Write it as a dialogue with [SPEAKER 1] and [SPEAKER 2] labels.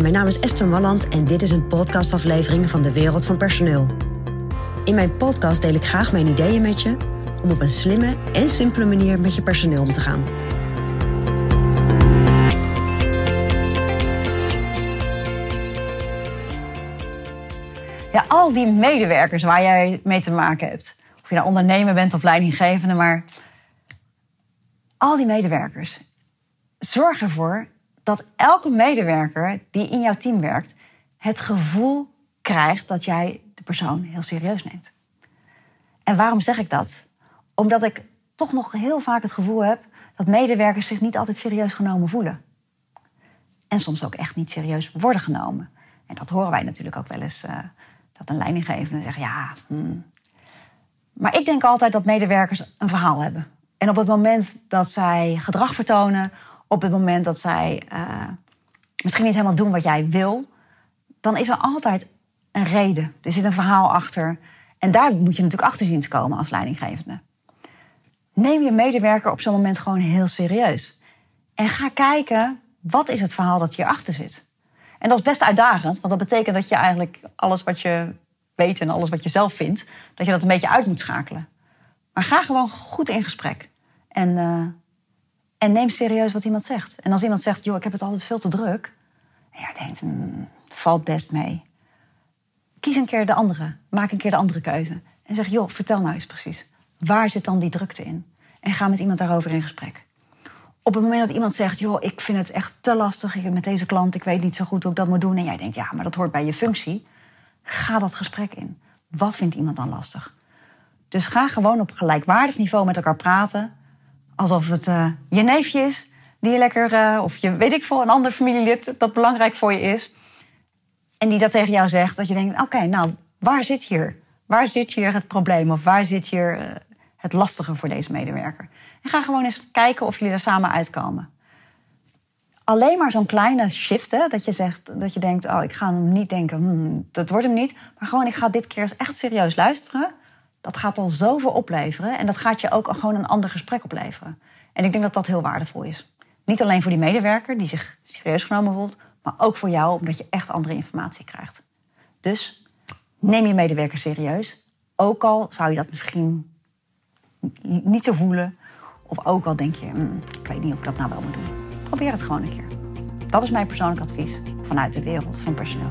[SPEAKER 1] Mijn naam is Esther Malland en dit is een podcastaflevering van de Wereld van Personeel. In mijn podcast deel ik graag mijn ideeën met je om op een slimme en simpele manier met je personeel om te gaan.
[SPEAKER 2] Ja, al die medewerkers waar jij mee te maken hebt. Of je nou ondernemer bent of leidinggevende, maar al die medewerkers. Zorg ervoor dat elke medewerker die in jouw team werkt, het gevoel krijgt dat jij de persoon heel serieus neemt. En waarom zeg ik dat? Omdat ik toch nog heel vaak het gevoel heb dat medewerkers zich niet altijd serieus genomen voelen. En soms ook echt niet serieus worden genomen. En dat horen wij natuurlijk ook wel eens. Uh, dat een leidinggevende zegt, ja. Hmm. Maar ik denk altijd dat medewerkers een verhaal hebben. En op het moment dat zij gedrag vertonen, op het moment dat zij uh, misschien niet helemaal doen wat jij wil, dan is er altijd een reden. Er zit een verhaal achter. En daar moet je natuurlijk achter zien te komen als leidinggevende. Neem je medewerker op zo'n moment gewoon heel serieus. En ga kijken, wat is het verhaal dat hierachter zit? En dat is best uitdagend, want dat betekent dat je eigenlijk alles wat je weet en alles wat je zelf vindt, dat je dat een beetje uit moet schakelen. Maar ga gewoon goed in gesprek. En, uh, en neem serieus wat iemand zegt. En als iemand zegt, joh, ik heb het altijd veel te druk. En jij denkt, mm, valt best mee. Kies een keer de andere. Maak een keer de andere keuze. En zeg, joh, vertel nou eens precies. Waar zit dan die drukte in? En ga met iemand daarover in gesprek. Op het moment dat iemand zegt, joh, ik vind het echt te lastig met deze klant, ik weet niet zo goed hoe ik dat moet doen. En jij denkt, ja, maar dat hoort bij je functie. Ga dat gesprek in. Wat vindt iemand dan lastig? Dus ga gewoon op gelijkwaardig niveau met elkaar praten. Alsof het uh, je neefje is, die je lekker, uh, of je weet ik veel, een ander familielid dat belangrijk voor je is. En die dat tegen jou zegt, dat je denkt: oké, nou, waar zit hier? Waar zit hier het probleem? Of waar zit hier uh, het lastige voor deze medewerker? En ga gewoon eens kijken of jullie er samen uitkomen. Alleen maar zo'n kleine shift, dat je zegt, dat je denkt: oh, ik ga hem niet denken, hmm, dat wordt hem niet. Maar gewoon, ik ga dit keer echt serieus luisteren dat gaat al zoveel opleveren. En dat gaat je ook gewoon een ander gesprek opleveren. En ik denk dat dat heel waardevol is. Niet alleen voor die medewerker die zich serieus genomen voelt, maar ook voor jou, omdat je echt andere informatie krijgt. Dus neem je medewerker serieus. Ook al zou je dat misschien niet zo voelen. Of ook al denk je, hm, ik weet niet of ik dat nou wel moet doen. Probeer het gewoon een keer. Dat is mijn persoonlijk advies vanuit de wereld van personeel.